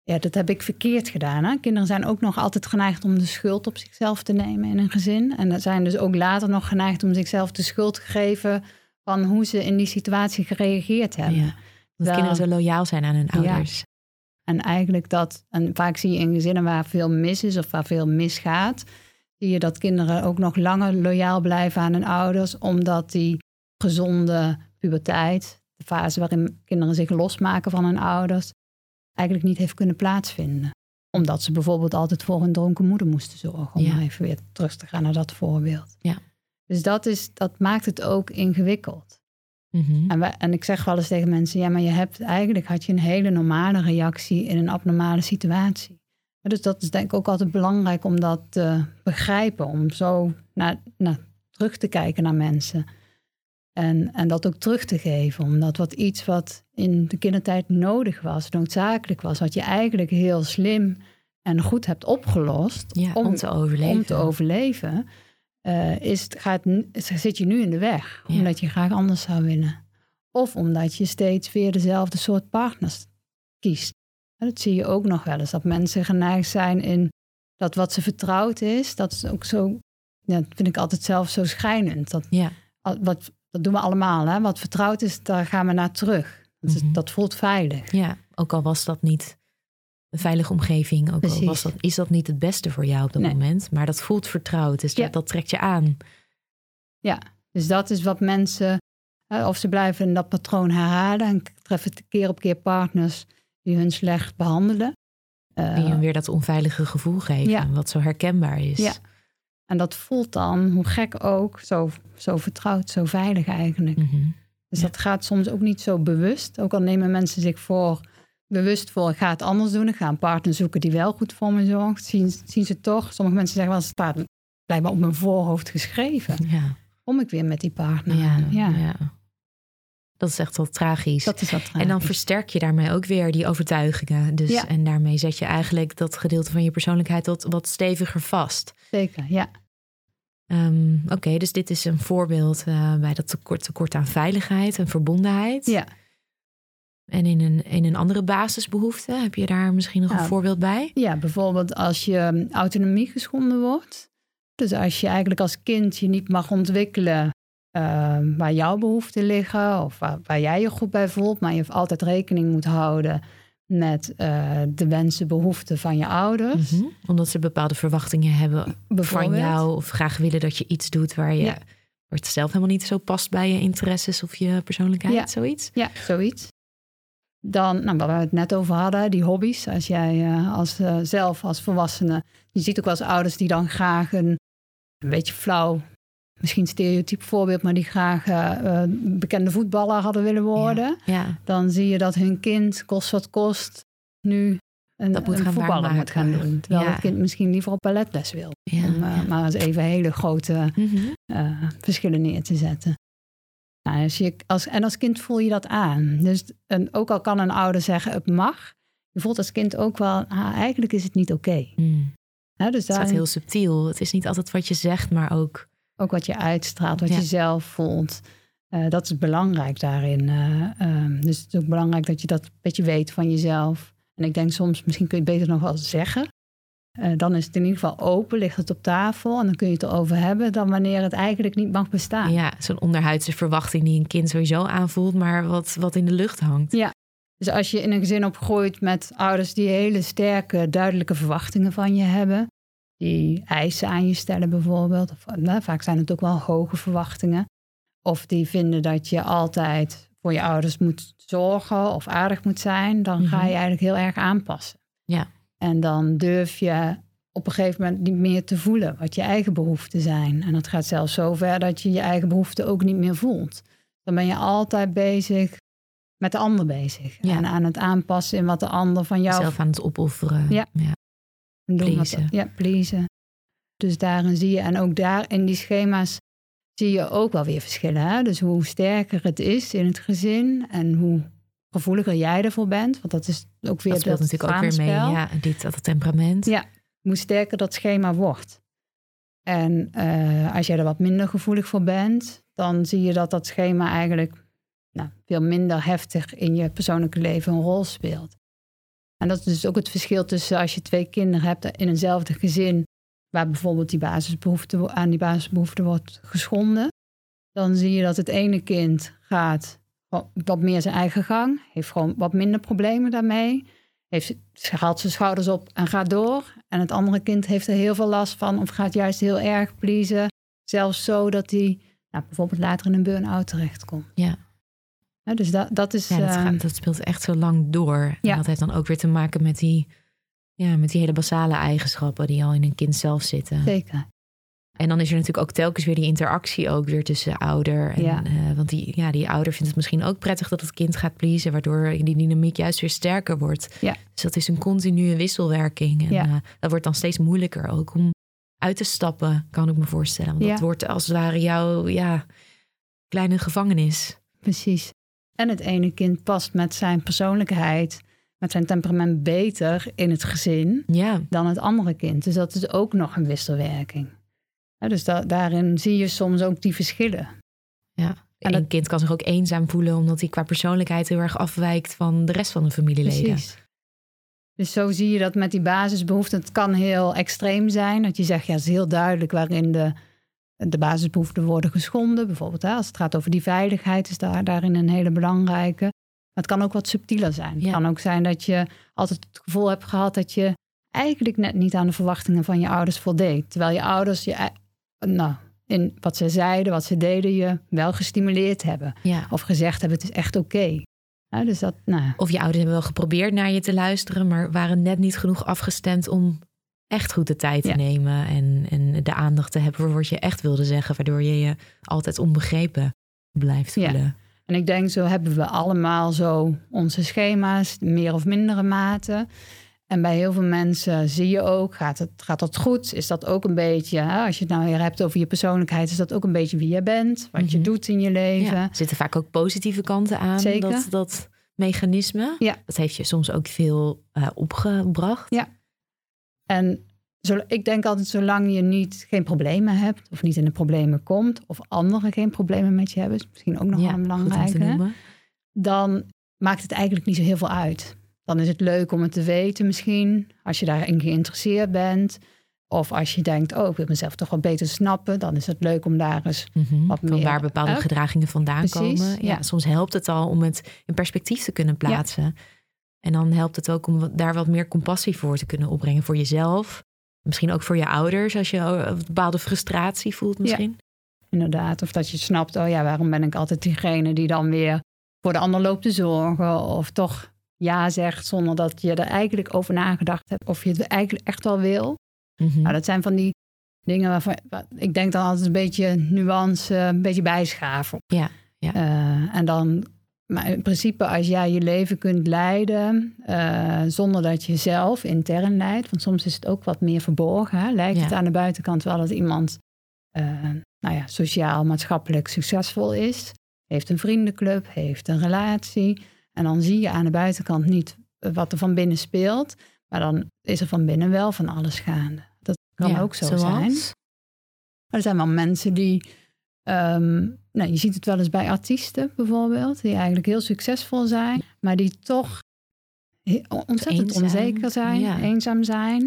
D: ja, dat heb ik verkeerd gedaan. Hè? Kinderen zijn ook nog altijd geneigd om de schuld op zichzelf te nemen in een gezin. En zijn dus ook later nog geneigd om zichzelf de schuld te geven van hoe ze in die situatie gereageerd hebben.
C: Ja. Dat
D: Wel-
C: kinderen zo loyaal zijn aan hun
D: Ja.
C: ouders.
D: En eigenlijk dat, en vaak zie je in gezinnen waar veel mis is of waar veel misgaat, zie je dat kinderen ook nog langer loyaal blijven aan hun ouders, omdat die gezonde puberteit, de fase waarin kinderen zich losmaken van hun ouders, eigenlijk niet heeft kunnen plaatsvinden. Omdat ze bijvoorbeeld altijd voor hun dronken moeder moesten zorgen, om
C: Ja.
D: even weer terug te gaan naar dat voorbeeld.
C: Ja.
D: Dus dat, is, dat maakt het ook ingewikkeld.
C: Mhm.
D: En, wij- en ik zeg wel eens tegen mensen, ja, maar je hebt eigenlijk had je een hele normale reactie in een abnormale situatie. Dus dat is denk ik ook altijd belangrijk om dat te begrijpen, om zo naar, naar terug te kijken naar mensen. En, en dat ook terug te geven, omdat wat iets wat in de kindertijd nodig was, noodzakelijk was, wat je eigenlijk heel slim en goed hebt opgelost
C: Ja, om, te overleven.
D: om te overleven, eh, is, gaat, zit je nu in de weg.
C: Ja.
D: Omdat je graag anders zou willen. Of omdat je steeds weer dezelfde soort partners kiest. En dat zie je ook nog wel eens. Dat mensen geneigd zijn in dat wat ze vertrouwd is. Dat is ook zo, ja, dat vind ik altijd zelf zo schijnend. Dat,
C: Ja.
D: wat, dat doen we allemaal. Hè? Wat vertrouwd is, daar gaan we naar terug. Dat, is-
C: Mhm.
D: dat voelt veilig.
C: Ja, ook al was dat niet een veilige omgeving, ook al was dat, is dat niet het beste voor jou op dat
D: Nee.
C: moment, maar dat voelt vertrouwd, dus
D: Ja.
C: dat, dat trekt je aan.
D: Dus dat is wat mensen, of ze blijven in dat patroon herhalen en treffen keer op keer partners die hun slecht behandelen. Eh,
C: Die je weer dat onveilige gevoel geven,
D: Ja.
C: wat zo herkenbaar is.
D: Ja. En dat voelt dan, hoe gek ook, zo, zo vertrouwd, zo veilig eigenlijk.
C: Mhm.
D: Dus
C: Ja.
D: dat gaat soms ook niet zo bewust. Ook al nemen mensen zich voor, bewust voor, ik ga het anders doen. Ik ga een partner zoeken die wel goed voor me zorgt. Zien, zien ze toch, sommige mensen zeggen wel, het staat blijkbaar op mijn voorhoofd geschreven.
C: Ja.
D: Kom ik weer met die partner
C: Ja.
D: Ja,
C: ja. Dat is echt wel tragisch.
D: dat is
C: en dan versterk je daarmee ook weer die overtuigingen. Dus,
D: Ja.
C: En daarmee zet je eigenlijk dat gedeelte van je persoonlijkheid wat, wat steviger vast.
D: Zeker, ja.
C: Ehm, Oké, dus dit is een voorbeeld eh, bij dat tekort, tekort aan veiligheid en verbondenheid.
D: Ja,
C: En in een, in een andere basisbehoefte, heb je daar misschien nog een
D: Nou,
C: voorbeeld bij?
D: Ja, bijvoorbeeld als je um, autonomie geschonden wordt. Dus als je eigenlijk als kind je niet mag ontwikkelen eh, waar jouw behoeften liggen of waar, waar jij je goed bij voelt, maar je altijd rekening moet houden met eh, de wensen, behoeften van je ouders.
C: Mhm. Omdat ze bepaalde verwachtingen hebben van jou of graag willen dat je iets doet waar je
D: Ja.
C: het zelf helemaal niet zo past bij je interesses of je persoonlijkheid,
D: Ja.
C: zoiets.
D: Ja, zoiets. Dan, nou, waar we het net over hadden, die hobby's. Als jij eh, als, eh, zelf als volwassene, je ziet ook wel eens ouders die dan graag een, een beetje flauw, misschien stereotyp voorbeeld, maar die graag eh, eh, bekende voetballer hadden willen worden.
C: Ja,
D: Dan zie je dat hun kind, kost wat kost, nu een,
C: Dat moet
D: een
C: gaan
D: voetballer moet gaan doen. Terwijl
C: Ja.
D: het kind misschien liever op balletles wil.
C: ja.
D: Om eh, maar eens even hele grote
C: Mhm.
D: verschillen neer te zetten. Nou, als je, als, en als kind voel je dat aan. Dus en ook al kan een ouder zeggen het mag, je voelt als kind ook wel, ah, eigenlijk is het niet oké.
C: Mm.
D: Hè, Dus
C: Het staat
D: daarin
C: heel subtiel. Het is niet altijd wat je zegt, maar ook.
D: Ook wat je uitstraalt, wat
C: Ja.
D: je zelf voelt. eh, dat is belangrijk daarin. eh, ehm, dus het is ook belangrijk dat je dat een beetje weet van jezelf. En ik denk soms, misschien kun je het beter nog wel zeggen. Eh, dan is het in ieder geval open, ligt het op tafel en dan kun je het erover hebben, dan wanneer het eigenlijk niet mag bestaan.
C: Ja, zo'n onderhuidse verwachting die een kind sowieso aanvoelt, maar wat, wat in de lucht hangt.
D: Dus als je in een gezin opgroeit met ouders die hele sterke, duidelijke verwachtingen van je hebben, die eisen aan je stellen bijvoorbeeld. Of, nou, vaak zijn het ook wel hoge verwachtingen. Of die vinden dat je altijd voor je ouders moet zorgen of aardig moet zijn. Dan ga
C: Mhm.
D: je eigenlijk heel erg aanpassen.
C: Ja.
D: En dan durf je op een gegeven moment niet meer te voelen wat je eigen behoeften zijn. En dat gaat zelfs zo ver dat je je eigen behoeften ook niet meer voelt. Dan ben je altijd bezig met de ander bezig.
C: Ja.
D: En aan het aanpassen in wat de ander van jou
C: Zelf aan het opofferen.
D: Ja.
C: Pleasen.
D: ja, pleasen. Dus daarin zie je, en ook daar in die schema's zie je ook wel weer verschillen. Hè? Dus hoe sterker het is in het gezin en hoe gevoeliger jij ervoor bent. Want dat is ook weer
C: Dat speelt natuurlijk ook weer mee. Ja, dit, dat temperament.
D: Ja. hoe sterker dat schema wordt. En eh, als jij er wat minder gevoelig voor bent, dan zie je dat dat schema eigenlijk nou, veel minder heftig in je persoonlijke leven een rol speelt. En dat is dus ook het verschil tussen als je twee kinderen hebt in eenzelfde gezin, waar bijvoorbeeld die basisbehoefte, aan die basisbehoefte wordt geschonden. Dan zie je dat het ene kind gaat wa- wat meer zijn eigen gang, heeft gewoon wat minder problemen daarmee heeft, haalt zijn schouders op en gaat door. En het andere kind heeft er heel veel last van of gaat juist heel erg pleasen. Zelfs zo dat hij nou, bijvoorbeeld later in een burn-out terechtkomt.
C: Ja.
D: Hè, dus dat, dat is...
C: Ja, dat,
D: eh,
C: gaat, dat speelt echt zo lang door.
D: Ja.
C: En dat heeft dan ook weer te maken met die, ja, met die hele basale eigenschappen die al in een kind zelf zitten.
D: zeker.
C: En dan is er natuurlijk ook telkens weer die interactie ook weer tussen ouder. En,
D: Ja.
C: eh, want die, ja, die ouder vindt het misschien ook prettig dat het kind gaat pleasen, waardoor die dynamiek juist weer sterker wordt.
D: Ja.
C: Dus dat is een continue wisselwerking. En
D: Ja.
C: eh, dat wordt dan steeds moeilijker ook om uit te stappen, kan ik me voorstellen. Want
D: Ja.
C: dat wordt als het ware jouw ja, kleine gevangenis.
D: Precies. En het ene kind past met zijn persoonlijkheid, met zijn temperament beter in het gezin
C: Ja,
D: dan het andere kind. Dus dat is ook nog een wisselwerking. Dus da- daarin zie je soms ook die verschillen.
C: ja.
D: En
C: een kind kan zich ook eenzaam voelen omdat hij qua persoonlijkheid heel erg afwijkt van de rest van de familieleden.
D: Precies. Dus zo zie je dat met die basisbehoeften. Het kan heel extreem zijn. Dat je zegt, ja, het is heel duidelijk waarin de, de basisbehoeften worden geschonden. Bijvoorbeeld hè, als het gaat over die veiligheid is daar, daarin een hele belangrijke. Maar het kan ook wat subtieler zijn.
C: Ja.
D: Het kan ook zijn dat je altijd het gevoel hebt gehad dat je eigenlijk net niet aan de verwachtingen van je ouders voldeed. Terwijl je ouders je, nou, in wat ze zeiden, wat ze deden, je wel gestimuleerd hebben.
C: Ja.
D: Of gezegd hebben, het is echt oké. Dus dat, nou,
C: Of je ouders hebben wel geprobeerd naar je te luisteren, maar waren net niet genoeg afgestemd om echt goed de tijd te
D: Ja.
C: nemen en, en de aandacht te hebben voor wat je echt wilde zeggen, waardoor je je altijd onbegrepen blijft
D: Ja.
C: voelen.
D: En ik denk, zo hebben we allemaal zo onze schema's, meer of mindere mate. En bij heel veel mensen zie je ook, gaat, het, gaat dat goed? Is dat ook een beetje, als je het nou weer hebt over je persoonlijkheid, is dat ook een beetje wie je bent, wat je
C: Mhm.
D: doet in je leven?
C: Ja, er zitten vaak ook positieve kanten aan,
D: Zeker.
C: dat, dat mechanisme.
D: Ja.
C: Dat heeft je soms ook veel eh, opgebracht.
D: Ja. En zo, ik denk altijd, zolang je niet, geen problemen hebt, of niet in de problemen komt, of anderen geen problemen met je hebben, is misschien ook nog
C: Ja,
D: wel een belangrijke.
C: noemen.
D: dan maakt het eigenlijk niet zo heel veel uit. Dan is het leuk om het te weten misschien, als je daarin geïnteresseerd bent. Of als je denkt, oh, ik wil mezelf toch wat beter snappen. Dan is het leuk om daar eens...
C: Mhm,
D: Wat
C: van
D: meer,
C: waar bepaalde gedragingen vandaan
D: Precies,
C: komen. Ja,
D: ja.
C: Soms helpt het al om het in perspectief te kunnen plaatsen. En dan helpt het ook om daar wat meer compassie voor te kunnen opbrengen voor jezelf. Misschien ook voor je ouders, als je een bepaalde frustratie voelt misschien.
D: Inderdaad, of dat je snapt, oh ja, waarom ben ik altijd diegene die dan weer voor de ander loopt te zorgen. Of toch ja zegt zonder dat je er eigenlijk over nagedacht hebt. Of je het eigenlijk echt wel wil.
C: Mhm.
D: Nou, dat zijn van die dingen waarvan waar- ik denk dan altijd een beetje nuance, een beetje bijschaven.
C: Ja, ja.
D: Eh, en dan, maar in principe, als jij je leven kunt leiden eh, zonder dat je zelf intern leidt, want soms is het ook wat meer verborgen, hè? lijkt
C: Ja.
D: het aan de buitenkant wel dat iemand eh, nou ja, sociaal, maatschappelijk succesvol is, heeft een vriendenclub, heeft een relatie. En dan zie je aan de buitenkant niet wat er van binnen speelt. Maar dan is er van binnen wel van alles gaande. Dat kan
C: Ja,
D: ook zo
C: zoals?
D: zijn. Er zijn wel mensen die. Ehm, nou, je ziet het wel eens bij artiesten bijvoorbeeld, die eigenlijk heel succesvol zijn, maar die toch ontzettend
C: Eenzaam,
D: onzeker zijn,
C: ja.
D: eenzaam zijn.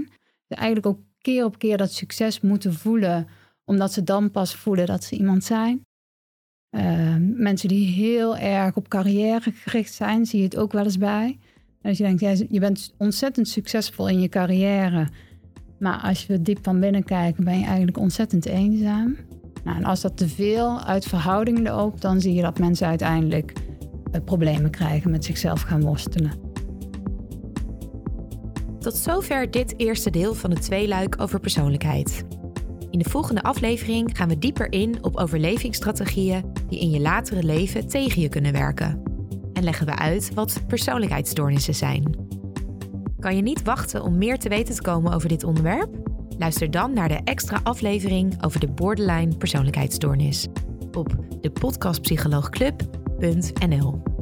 D: Die eigenlijk ook keer op keer dat succes moeten voelen, omdat ze dan pas voelen dat ze iemand zijn. Ehm, mensen die heel erg op carrière gericht zijn, zie je het ook wel eens bij. En als je denkt, ja, je bent ontzettend succesvol in je carrière. Maar als je diep van binnen kijkt, ben je eigenlijk ontzettend eenzaam. Nou, en als dat te veel uit verhouding loopt, dan zie je dat mensen uiteindelijk uh, problemen krijgen met zichzelf gaan worstelen.
C: Tot zover dit eerste deel van het tweeluik over persoonlijkheid. In de volgende aflevering gaan we dieper in op overlevingsstrategieën die in je latere leven tegen je kunnen werken. En leggen we uit wat persoonlijkheidsstoornissen zijn. Kan je niet wachten om meer te weten te komen over dit onderwerp? Luister dan naar de extra aflevering over de borderline persoonlijkheidsstoornis op de podcastpsycholoogclub.nl.